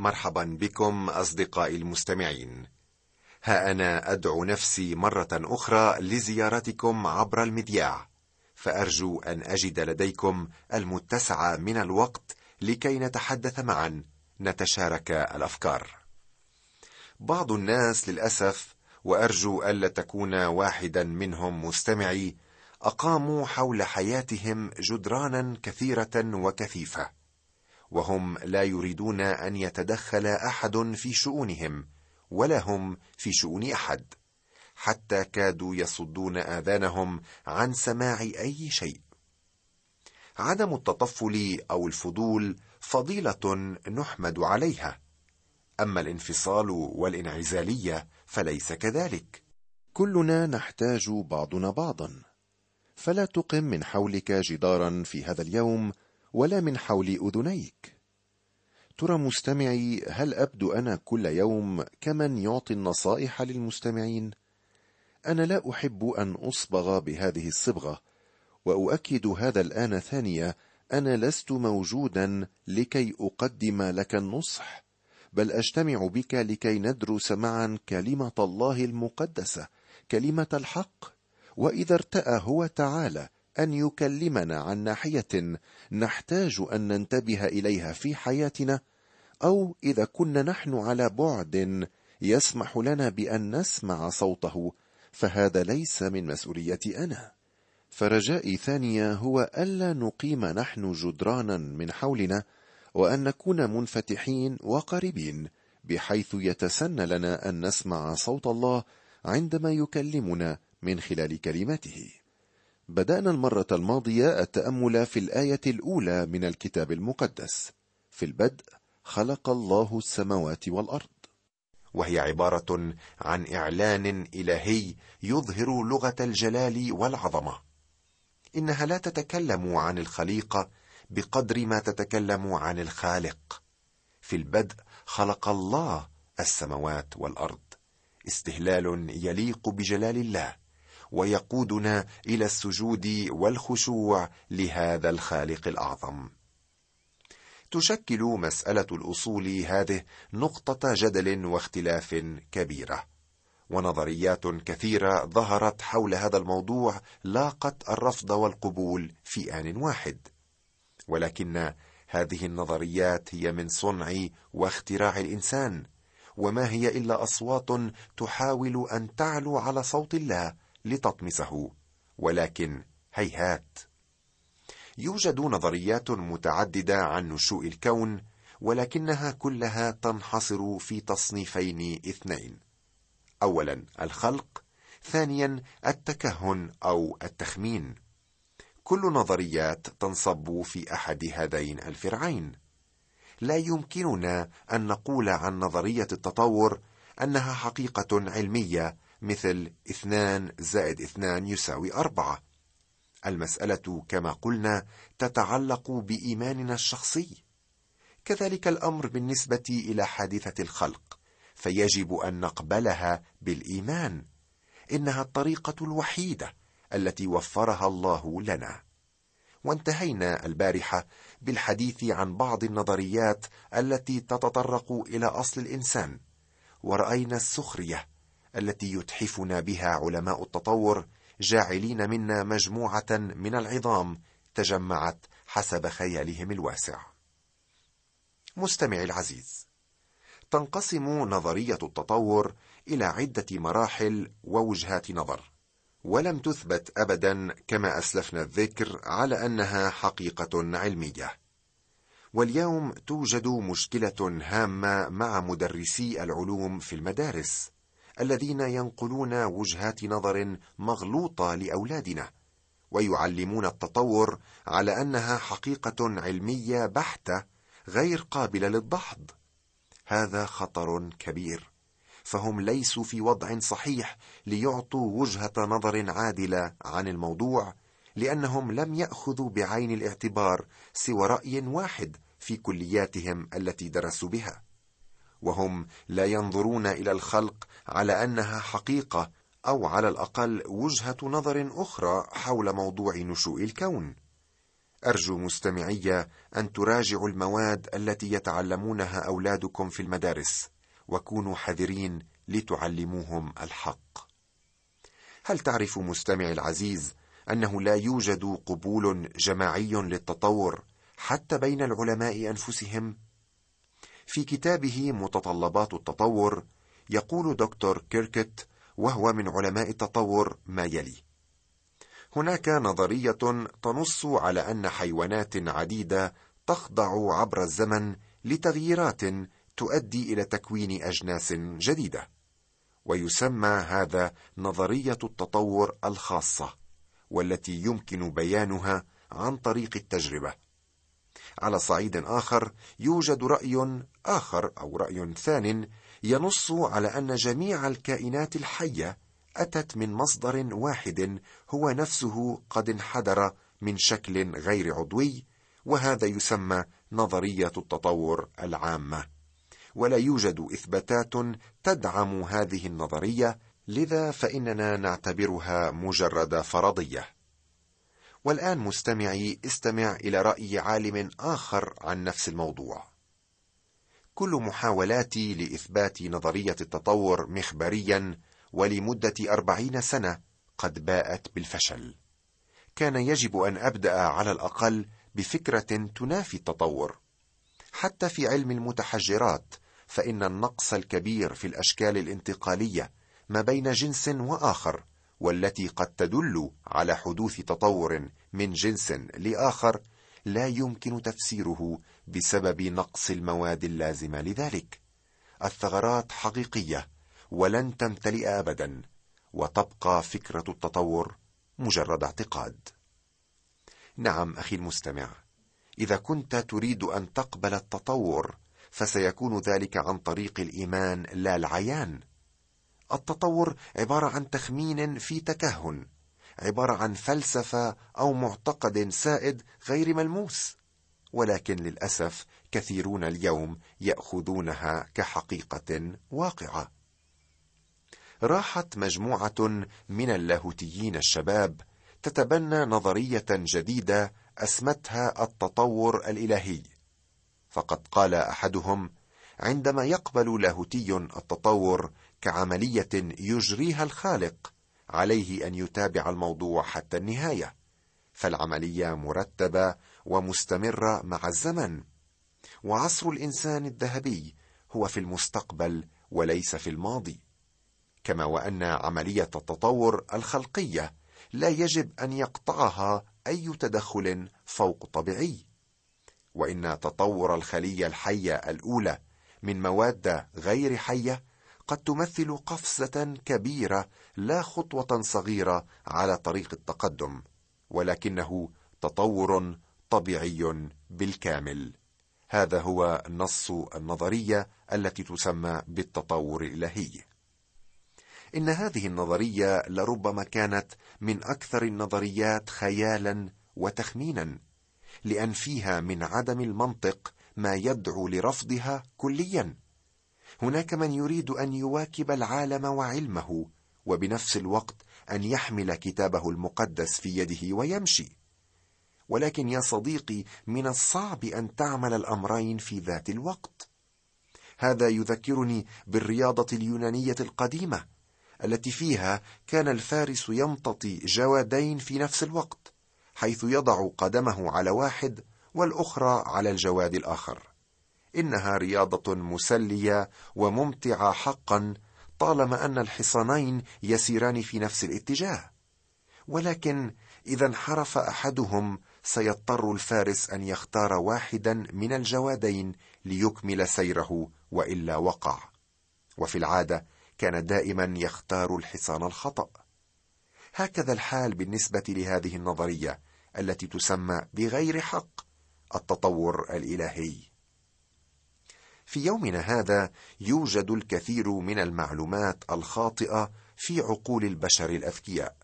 مرحبا بكم أصدقائي المستمعين. ها أنا أدعو نفسي مرة أخرى لزيارتكم عبر المذياع فأرجو أن أجد لديكم المتسع من الوقت لكي نتحدث معا نتشارك الأفكار. بعض الناس للأسف وأرجو الا تكون واحدا منهم مستمعي أقاموا حول حياتهم جدرانا كثيرة وكثيفة. وهم لا يريدون أن يتدخل أحد في شؤونهم ولا هم في شؤون أحد. حتى كادوا يصدون آذانهم عن سماع أي شيء. عدم التطفل أو الفضول فضيلة نحمد عليها. أما الانفصال والانعزالية فليس كذلك. كلنا نحتاج بعضنا بعضا. فلا تقم من حولك جدارا في هذا اليوم ولا من حول أذنيك. ترى مستمعي هل أبدو أنا كل يوم كمن يعطي النصائح للمستمعين؟ أنا لا أحب أن أصبغ بهذه الصبغة وأؤكد هذا الآن ثانية أنا لست موجودا لكي أقدم لك النصح بل أجتمع بك لكي ندرس معا كلمة الله المقدسة كلمة الحق وإذا ارتأى هو تعالى. أن يكلمنا عن ناحية نحتاج أن ننتبه إليها في حياتنا أو إذا كنا نحن على بعد يسمح لنا بأن نسمع صوته فهذا ليس من مسؤوليتي أنا. فرجائي ثانية هو ألا نقيم نحن جدرانا من حولنا وأن نكون منفتحين وقريبين بحيث يتسنى لنا أن نسمع صوت الله عندما يكلمنا من خلال كلماته. بدأنا المرة الماضية التأمل في الآية الأولى من الكتاب المقدس. في البدء خلق الله السماوات والأرض. وهي عبارة عن إعلان إلهي يظهر لغة الجلال والعظمة. إنها لا تتكلم عن الخليقه بقدر ما تتكلم عن الخالق. في البدء خلق الله السماوات والأرض. استهلال يليق بجلال الله. ويقودنا إلى السجود والخشوع لهذا الخالق الأعظم. تشكل مسألة الأصول هذه نقطة جدل واختلاف كبيرة. ونظريات كثيرة ظهرت حول هذا الموضوع لاقت الرفض والقبول في آن واحد. ولكن هذه النظريات هي من صنع واختراع الإنسان وما هي إلا أصوات تحاول أن تعلو على صوت الله لتطمسه ولكن هيهات. يوجد نظريات متعددة عن نشوء الكون ولكنها كلها تنحصر في تصنيفين اثنين. اولا الخلق ثانيا التكهن أو التخمين. كل نظريات تنصب في أحد هذين الفرعين. لا يمكننا أن نقول عن نظرية التطور أنها حقيقة علمية مثل اثنان زائد اثنان يساوي أربعة. المسألة كما قلنا تتعلق بإيماننا الشخصي. كذلك الأمر بالنسبة إلى حادثة الخلق فيجب أن نقبلها بالإيمان. إنها الطريقة الوحيدة التي وفرها الله لنا. وانتهينا البارحة بالحديث عن بعض النظريات التي تتطرق إلى أصل الإنسان. ورأينا السخرية التي يتحفنا بها علماء التطور جاعلين منا مجموعة من العظام تجمعت حسب خيالهم الواسع. مستمعي العزيز تنقسم نظرية التطور إلى عدة مراحل ووجهات نظر ولم تثبت ابدا كما أسلفنا الذكر على أنها حقيقة علمية. واليوم توجد مشكلة هامة مع مدرسي العلوم في المدارس الذين ينقلون وجهات نظر مغلوطة لأولادنا ويعلمون التطور على أنها حقيقة علمية بحتة غير قابلة للدحض هذا خطر كبير فهم ليسوا في وضع صحيح ليعطوا وجهة نظر عادلة عن الموضوع لأنهم لم يأخذوا بعين الاعتبار سوى رأي واحد في كلياتهم التي درسوا بها. وهم لا ينظرون إلى الخلق على أنها حقيقة أو على الأقل وجهة نظر أخرى حول موضوع نشوء الكون. أرجو مستمعي أن تراجعوا المواد التي يتعلمونها أولادكم في المدارس وكونوا حذرين لتعلموهم الحق. هل تعرف مستمعي العزيز أنه لا يوجد قبول جماعي للتطور حتى بين العلماء أنفسهم؟ في كتابه متطلبات التطور يقول دكتور كيركت وهو من علماء التطور ما يلي. هناك نظرية تنص على أن حيوانات عديدة تخضع عبر الزمن لتغييرات تؤدي إلى تكوين أجناس جديدة. ويسمى هذا نظرية التطور الخاصة والتي يمكن بيانها عن طريق التجربة. على صعيد آخر يوجد رأي آخر أو رأي ثان ينص على أن جميع الكائنات الحية أتت من مصدر واحد هو نفسه قد انحدر من شكل غير عضوي وهذا يسمى نظرية التطور العامة. ولا يوجد إثباتات تدعم هذه النظرية لذا فإننا نعتبرها مجرد فرضية. والآن مستمعي استمع إلى رأي عالم آخر عن نفس الموضوع. كل محاولاتي لإثبات نظرية التطور مخبريا ولمدة أربعين سنة قد باءت بالفشل. كان يجب أن أبدأ على الأقل بفكرة تنافي التطور. حتى في علم المتحجرات فإن النقص الكبير في الأشكال الانتقالية ما بين جنس وآخر والتي قد تدل على حدوث تطور من جنس لآخر لا يمكن تفسيره بسبب نقص المواد اللازمة لذلك. الثغرات حقيقية ولن تمتلئ ابدا وتبقى فكرة التطور مجرد اعتقاد. نعم أخي المستمع إذا كنت تريد أن تقبل التطور فسيكون ذلك عن طريق الإيمان لا العيان. التطور عبارة عن تخمين في تكهن عبارة عن فلسفة أو معتقد سائد غير ملموس. ولكن للأسف كثيرون اليوم يأخذونها كحقيقة واقعة. راحت مجموعة من اللاهوتيين الشباب تتبنى نظرية جديدة أسمتها التطور الإلهي. فقد قال أحدهم عندما يقبل لاهوتي التطور كعملية يجريها الخالق عليه أن يتابع الموضوع حتى النهاية. فالعملية مرتبة ومستمرة مع الزمن. وعصر الإنسان الذهبي هو في المستقبل وليس في الماضي. كما وأن عملية التطور الخلقية لا يجب أن يقطعها أي تدخل فوق طبيعي. وإن تطور الخلية الحية الأولى من مواد غير حية قد تمثل قفزة كبيرة لا خطوة صغيرة على طريق التقدم ولكنه تطور طبيعي بالكامل. هذا هو نص النظرية التي تسمى بالتطور الإلهي. إن هذه النظرية لربما كانت من أكثر النظريات خيالا وتخمينا لأن فيها من عدم المنطق ما يدعو لرفضها كليا. هناك من يريد أن يواكب العالم وعلمه وبنفس الوقت أن يحمل كتابه المقدس في يده ويمشي. ولكن يا صديقي من الصعب أن تعمل الأمرين في ذات الوقت. هذا يذكرني بالرياضة اليونانية القديمة التي فيها كان الفارس يمتطي جوادين في نفس الوقت حيث يضع قدمه على واحد والأخرى على الجواد الآخر. إنها رياضة مسلية وممتعة حقا طالما أن الحصانين يسيران في نفس الاتجاه. ولكن إذا انحرف أحدهم سيضطر الفارس أن يختار واحدا من الجوادين ليكمل سيره وإلا وقع. وفي العادة كان دائما يختار الحصان الخطأ. هكذا الحال بالنسبة لهذه النظرية التي تسمى بغير حق التطور الإلهي. في يومنا هذا يوجد الكثير من المعلومات الخاطئة في عقول البشر الأذكياء.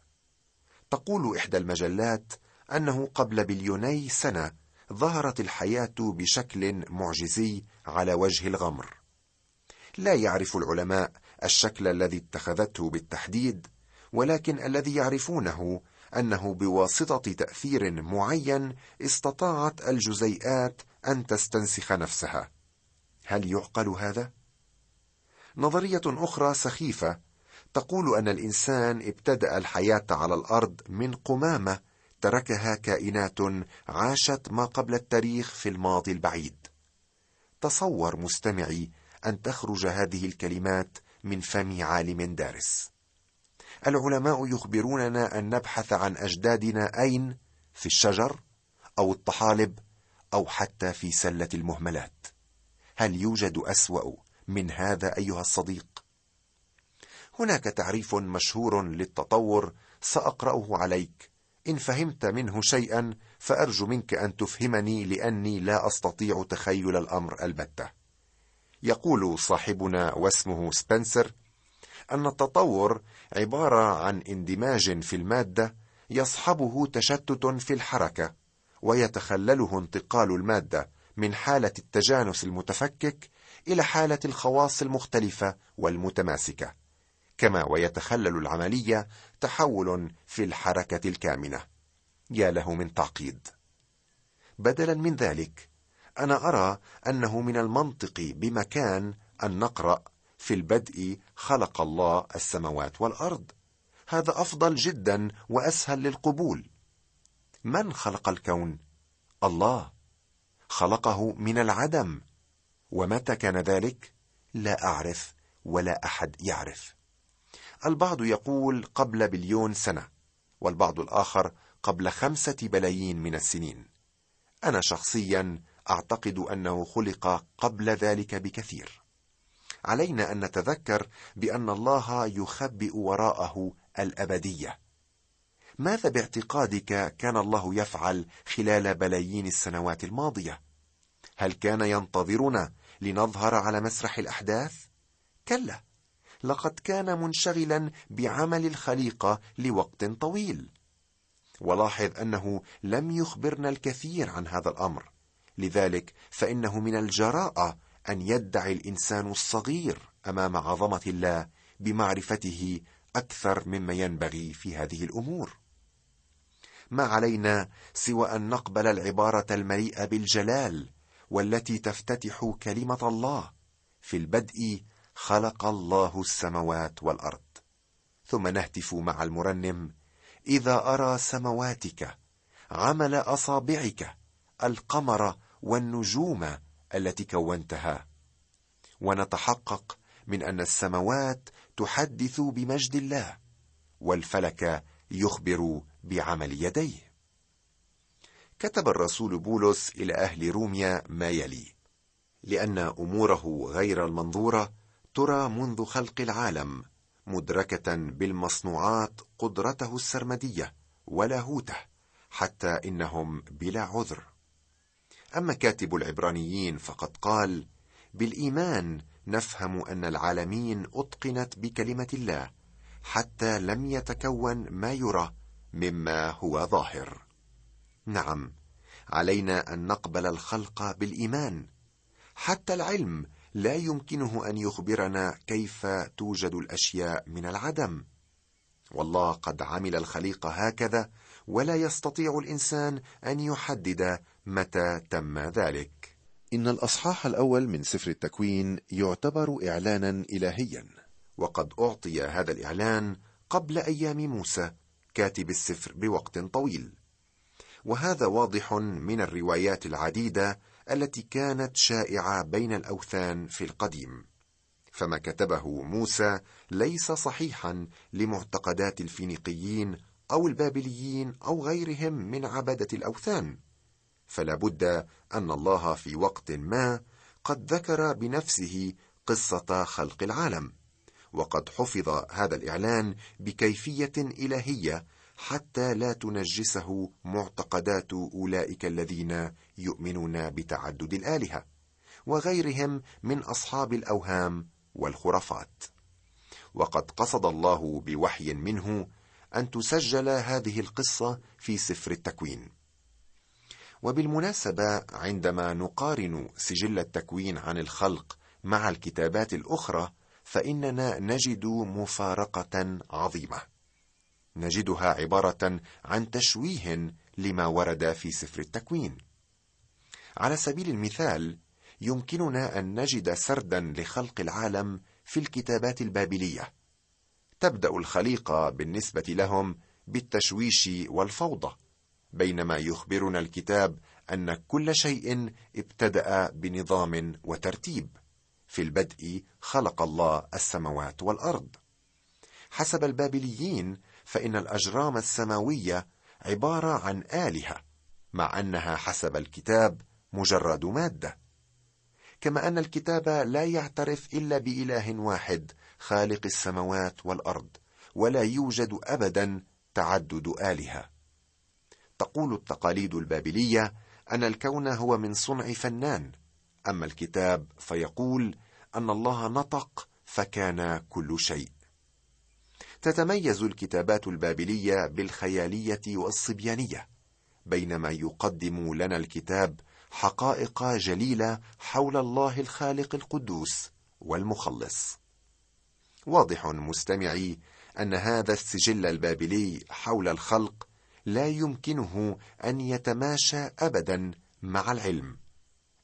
تقول إحدى المجلات أنه قبل بليوني سنة ظهرت الحياة بشكل معجزي على وجه الغمر. لا يعرف العلماء الشكل الذي اتخذته بالتحديد ولكن الذي يعرفونه أنه بواسطة تأثير معين استطاعت الجزيئات أن تستنسخ نفسها. هل يعقل هذا؟ نظرية أخرى سخيفة تقول أن الإنسان ابتدأ الحياة على الأرض من قمامة تركها كائنات عاشت ما قبل التاريخ في الماضي البعيد. تصور مستمعي أن تخرج هذه الكلمات من فم عالم دارس. العلماء يخبروننا أن نبحث عن أجدادنا أين؟ في الشجر أو الطحالب أو حتى في سلة المهملات. هل يوجد أسوأ من هذا أيها الصديق؟ هناك تعريف مشهور للتطور سأقرأه عليك. إن فهمت منه شيئا فأرجو منك أن تفهمني لأني لا أستطيع تخيل الأمر البتة. يقول صاحبنا واسمه سبنسر أن التطور عبارة عن اندماج في المادة يصحبه تشتت في الحركة ويتخلله انتقال المادة من حالة التجانس المتفكك إلى حالة الخواص المختلفة والمتماسكة كما ويتخلل العملية تحول في الحركة الكامنة. يا له من تعقيد. بدلا من ذلك أنا أرى أنه من المنطق بمكان أن نقرأ في البدء خلق الله السماوات والأرض. هذا أفضل جدا وأسهل للقبول. من خلق الكون؟ الله. خلقه من العدم. ومتى كان ذلك؟ لا أعرف ولا أحد يعرف. البعض يقول قبل بليون سنة والبعض الآخر قبل خمسة بلايين من السنين. أنا شخصيا أعتقد أنه خلق قبل ذلك بكثير. علينا أن نتذكر بأن الله يخبئ وراءه الأبدية. ماذا باعتقادك كان الله يفعل خلال بلايين السنوات الماضية؟ هل كان ينتظرنا لنظهر على مسرح الأحداث؟ كلا لقد كان منشغلا بعمل الخليقه لوقت طويل. ولاحظ أنه لم يخبرنا الكثير عن هذا الأمر لذلك فإنه من الجراءة أن يدعي الإنسان الصغير أمام عظمة الله بمعرفته أكثر مما ينبغي في هذه الأمور. ما علينا سوى أن نقبل العبارة المليئة بالجلال والتي تفتتح كلمة الله. في البدء خلق الله السماوات والأرض. ثم نهتف مع المرنم إذا أرى سمواتك عمل أصابعك القمر والنجوم التي كونتها. ونتحقق من أن السماوات تحدث بمجد الله والفلك يخبر بعمل يديه. كتب الرسول بولس إلى أهل روميا ما يلي لأن أموره غير المنظورة ترى منذ خلق العالم مدركة بالمصنوعات قدرته السرمدية ولاهوته حتى إنهم بلا عذر. أما كاتب العبرانيين فقد قال بالإيمان نفهم أن العالمين أتقنت بكلمة الله حتى لم يتكون ما يرى مما هو ظاهر. نعم علينا أن نقبل الخلق بالإيمان. حتى العلم لا يمكنه أن يخبرنا كيف توجد الأشياء من العدم. والله قد عمل الخليقه هكذا ولا يستطيع الإنسان أن يحدد متى تم ذلك. إن الأصحاح الأول من سفر التكوين يعتبر إعلانا إلهيا. وقد أعطي هذا الإعلان قبل أيام موسى. كاتب السفر بوقت طويل. وهذا واضح من الروايات العديدة التي كانت شائعة بين الأوثان في القديم. فما كتبه موسى ليس صحيحا لمعتقدات الفينيقيين أو البابليين أو غيرهم من عبده الأوثان. فلا بد أن الله في وقت ما قد ذكر بنفسه قصة خلق العالم. وقد حفظ هذا الإعلان بكيفية إلهية حتى لا تنجسه معتقدات أولئك الذين يؤمنون بتعدد الآلهة وغيرهم من أصحاب الأوهام والخرافات. وقد قصد الله بوحي منه أن تسجل هذه القصة في سفر التكوين. وبالمناسبة عندما نقارن سجل التكوين عن الخلق مع الكتابات الأخرى فإننا نجد مفارقة عظيمة. نجدها عبارة عن تشويه لما ورد في سفر التكوين. على سبيل المثال يمكننا أن نجد سردا لخلق العالم في الكتابات البابلية. تبدأ الخليقة بالنسبة لهم بالتشويش والفوضى بينما يخبرنا الكتاب أن كل شيء ابتدأ بنظام وترتيب. في البدء خلق الله السماوات والأرض. حسب البابليين فإن الأجرام السماوية عبارة عن آلهة مع أنها حسب الكتاب مجرد مادة. كما أن الكتاب لا يعترف إلا بإله واحد خالق السماوات والأرض ولا يوجد ابدا تعدد آلهة. تقول التقاليد البابلية أن الكون هو من صنع فنان. أما الكتاب فيقول أن الله نطق فكان كل شيء. تتميز الكتابات البابلية بالخيالية والصبيانية بينما يقدم لنا الكتاب حقائق جليلة حول الله الخالق القدوس والمخلص. واضح مستمعي أن هذا السجل البابلي حول الخلق لا يمكنه أن يتماشى ابدا مع العلم.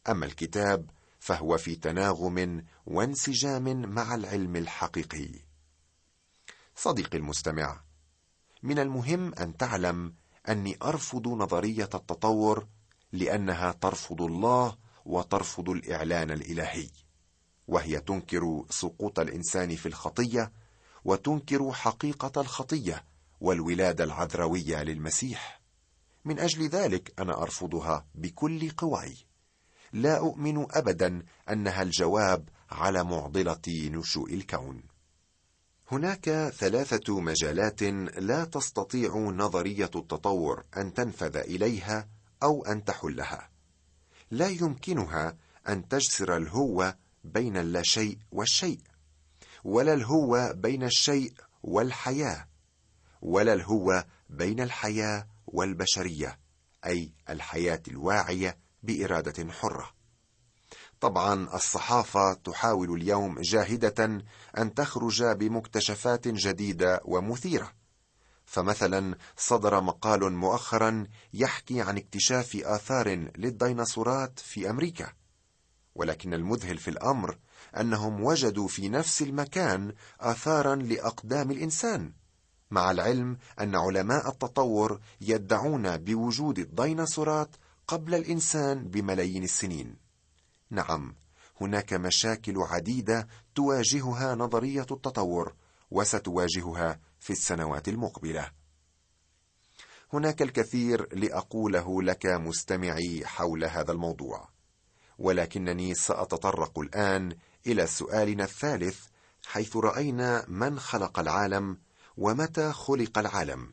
أما الكتاب فهو في تناغم وانسجام مع العلم الحقيقي. صديقي المستمع من المهم أن تعلم أني أرفض نظرية التطور لأنها ترفض الله وترفض الإعلان الإلهي وهي تنكر سقوط الإنسان في الخطية وتنكر حقيقة الخطية والولادة العذرويه للمسيح. من أجل ذلك أنا أرفضها بكل قواي. لا أؤمن ابدا أنها الجواب على معضلة نشوء الكون. هناك ثلاثة مجالات لا تستطيع نظرية التطور أن تنفذ إليها أو أن تحلها. لا يمكنها أن تجسر الهوه بين اللاشيء والشيء ولا الهوه بين الشيء والحياة ولا الهوه بين الحياة والبشرية أي الحياة الواعية بإرادة حرة. طبعا الصحافة تحاول اليوم جاهدة أن تخرج بمكتشفات جديدة ومثيرة. فمثلا صدر مقال مؤخرا يحكي عن اكتشاف آثار للديناصورات في أمريكا. ولكن المذهل في الأمر أنهم وجدوا في نفس المكان اثارا لأقدام الإنسان مع العلم أن علماء التطور يدعون بوجود الديناصورات قبل الإنسان بملايين السنين. نعم هناك مشاكل عديدة تواجهها نظرية التطور وستواجهها في السنوات المقبلة. هناك الكثير لأقوله لك مستمعي حول هذا الموضوع ولكنني سأتطرق الآن إلى سؤالنا الثالث حيث رأينا من خلق العالم ومتى خلق العالم.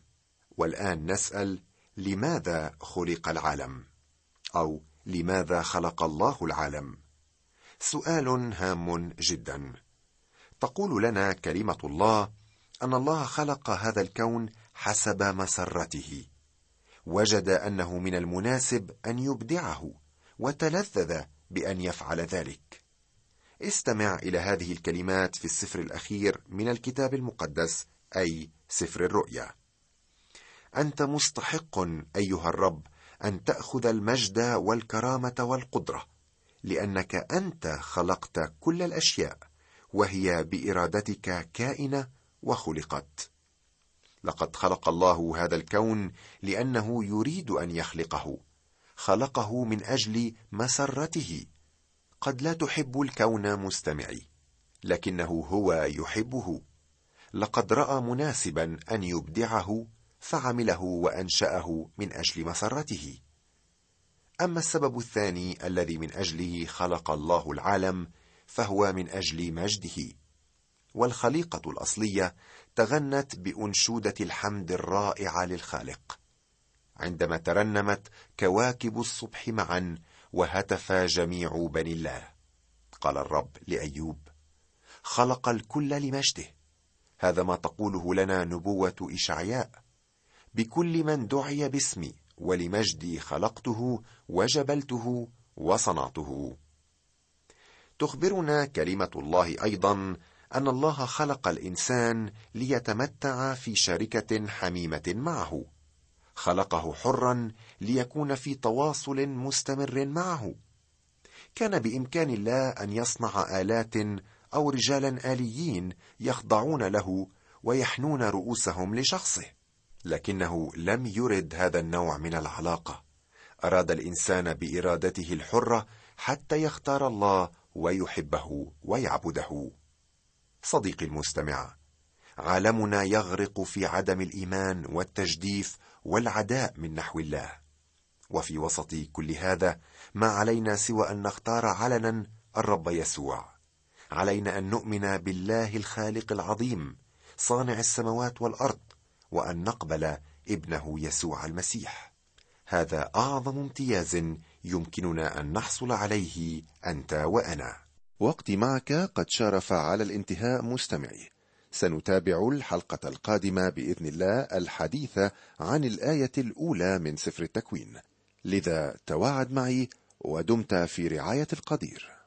والآن نسأل لماذا خلق العالم؟ أو لماذا خلق الله العالم؟ سؤال هام جدا. تقول لنا كلمة الله أن الله خلق هذا الكون حسب مسرته. وجد أنه من المناسب أن يبدعه وتلذذ بأن يفعل ذلك. استمع إلى هذه الكلمات في السفر الأخير من الكتاب المقدس أي سفر الرؤيا. أنت مستحق أيها الرب أن تأخذ المجد والكرامة والقدرة لأنك أنت خلقت كل الأشياء وهي بإرادتك كائنة وخلقت. لقد خلق الله هذا الكون لأنه يريد أن يخلقه. خلقه من أجل مسرته. قد لا تحب الكون مستمعي لكنه هو يحبه. لقد رأى مناسبا أن يبدعه فعمله وأنشأه من أجل مسرته. أما السبب الثاني الذي من أجله خلق الله العالم فهو من أجل مجده. والخليقة الأصلية تغنت بأنشودة الحمد الرائعه للخالق. عندما ترنمت كواكب الصبح معا وهتف جميع بني الله. قال الرب لأيوب خلق الكل لمجده. هذا ما تقوله لنا نبوة إشعياء. بكل من دعي باسمي ولمجدي خلقته وجبلته وصنعته. تخبرنا كلمة الله أيضا أن الله خلق الإنسان ليتمتع في شركة حميمة معه. خلقه حرا ليكون في تواصل مستمر معه. كان بإمكان الله أن يصنع آلات أو رجالا آليين يخضعون له ويحنون رؤوسهم لشخصه. لكنه لم يرد هذا النوع من العلاقة. أراد الإنسان بإرادته الحرة حتى يختار الله ويحبه ويعبده. صديقي المستمع عالمنا يغرق في عدم الإيمان والتجديف والعداء من نحو الله. وفي وسط كل هذا ما علينا سوى أن نختار علنا الرب يسوع. علينا أن نؤمن بالله الخالق العظيم صانع السماوات والأرض وأن نقبل ابنه يسوع المسيح. هذا أعظم امتياز يمكننا أن نحصل عليه أنت وأنا. وقتي معك قد شارف على الانتهاء مستمعي. سنتابع الحلقة القادمة بإذن الله الحديث عن الآية الأولى من سفر التكوين. لذا توعد معي ودمت في رعاية القدير.